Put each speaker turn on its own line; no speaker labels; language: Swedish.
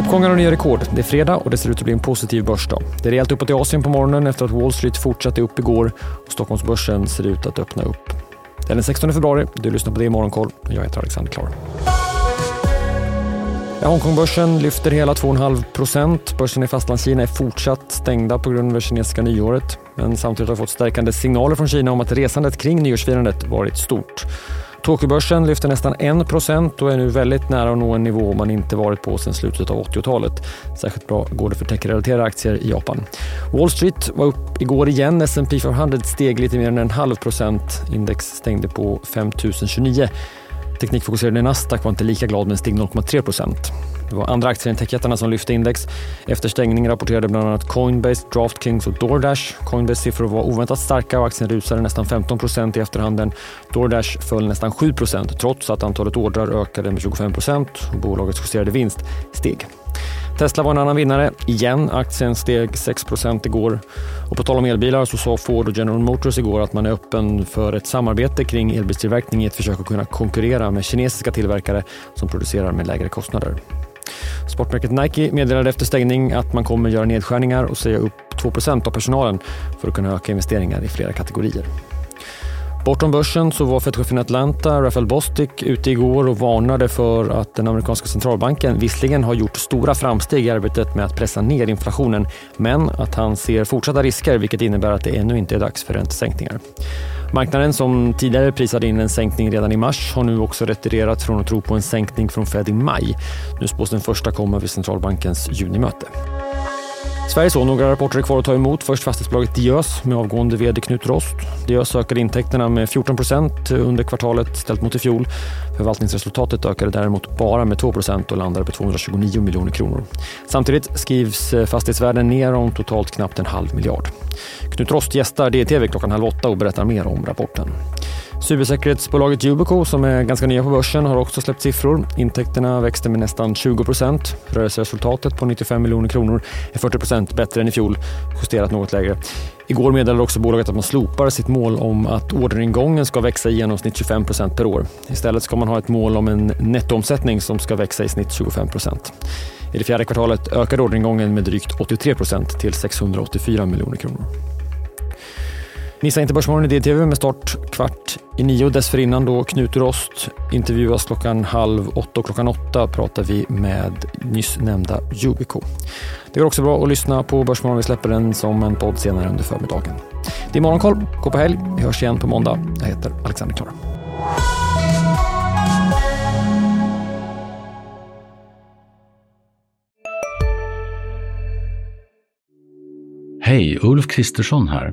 Uppgångar och nya rekord. Det är fredag och det ser ut att bli en positiv börsdag. Det är rejält uppåt i Asien på morgonen efter att Wall Street fortsatte upp igår och Stockholmsbörsen ser ut att öppna upp. Det är den 16 februari. Du lyssnar på det i Morgonkoll. Jag heter Alexander Klar. Ja, Hongkongbörsen lyfter hela 2,5 procent. Börsen i Fastlandskina är fortsatt stängda på grund av det kinesiska nyåret. Men samtidigt har fått stärkande signaler från Kina om att resandet kring nyårsfirandet varit stort. Tokyobörsen lyfter nästan 1 och är nu väldigt nära att nå en nivå man inte varit på sedan slutet av 80-talet. Särskilt bra går det för techrelaterade aktier i Japan. Wall Street var upp igår igen. S&P 500 steg lite mer än en halv procent. Index stängde på 5029. Teknikfokuserade Nasdaq var inte lika glad men steg 0,3 procent. Det var andra aktier än techjättarna som lyfte index. Efter stängning rapporterade bland annat Coinbase, DraftKings och DoorDash. Coinbase siffror var oväntat starka och aktien rusade nästan 15 procent i efterhanden. DoorDash föll nästan 7 procent trots att antalet ordrar ökade med 25 procent och bolagets justerade vinst steg. Tesla var en annan vinnare. Igen, aktien steg 6% igår. Och på tal om elbilar så sa Ford och General Motors igår att man är öppen för ett samarbete kring elbilstillverkning i ett försök att kunna konkurrera med kinesiska tillverkare som producerar med lägre kostnader. Sportmärket Nike meddelade efter stängning att man kommer göra nedskärningar och säga upp 2% av personalen för att kunna öka investeringar i flera kategorier. Bortom börsen så var Fed-chefen i Atlanta, Rafael Bostic, ute igår och varnade för att den amerikanska centralbanken visserligen har gjort stora framsteg i arbetet med att pressa ner inflationen, men att han ser fortsatta risker, vilket innebär att det ännu inte är dags för räntesänkningar. Marknaden som tidigare prisade in en sänkning redan i mars har nu också retirerat från att tro på en sänkning från Fed i maj. Nu spås den första komma vid centralbankens junimöte. Sverige så några rapporter kvar att ta emot. Först fastighetsbolaget Diös med avgående vd Knut Rost. Diös ökade intäkterna med 14 procent under kvartalet ställt mot i fjol. Förvaltningsresultatet ökade däremot bara med 2 procent och landade på 229 miljoner kronor. Samtidigt skrivs eh, fastighetsvärden ner om totalt knappt en halv miljard. Knut Rost gästar DTV klockan halv åtta och berättar mer om rapporten. Cybersäkerhetsbolaget Yubico som är ganska nya på börsen har också släppt siffror. Intäkterna växte med nästan 20 procent. Rörelseresultatet på 95 miljoner kronor är 40 procent bättre än i fjol, justerat något lägre. Igår meddelade också bolaget att man slopar sitt mål om att orderingången ska växa i genomsnitt 25 procent per år. Istället ska man ha ett mål om en nettoomsättning som ska växa i snitt 25 procent. I det fjärde kvartalet ökade orderingången med drygt 83 procent till 684 miljoner kronor. Missa inte Börsmorgon i DTV med start kvart i nio. Dessförinnan då Knut Rost intervjuas klockan halv åtta och klockan åtta pratar vi med nyss nämnda Yubico. Det går också bra att lyssna på Börsmorgon. Vi släpper den som en podd senare under förmiddagen. Det är Morgonkoll. Gå på helg. Vi hörs igen på måndag. Jag heter Alexander Klara.
Hej, Ulf Kristersson här.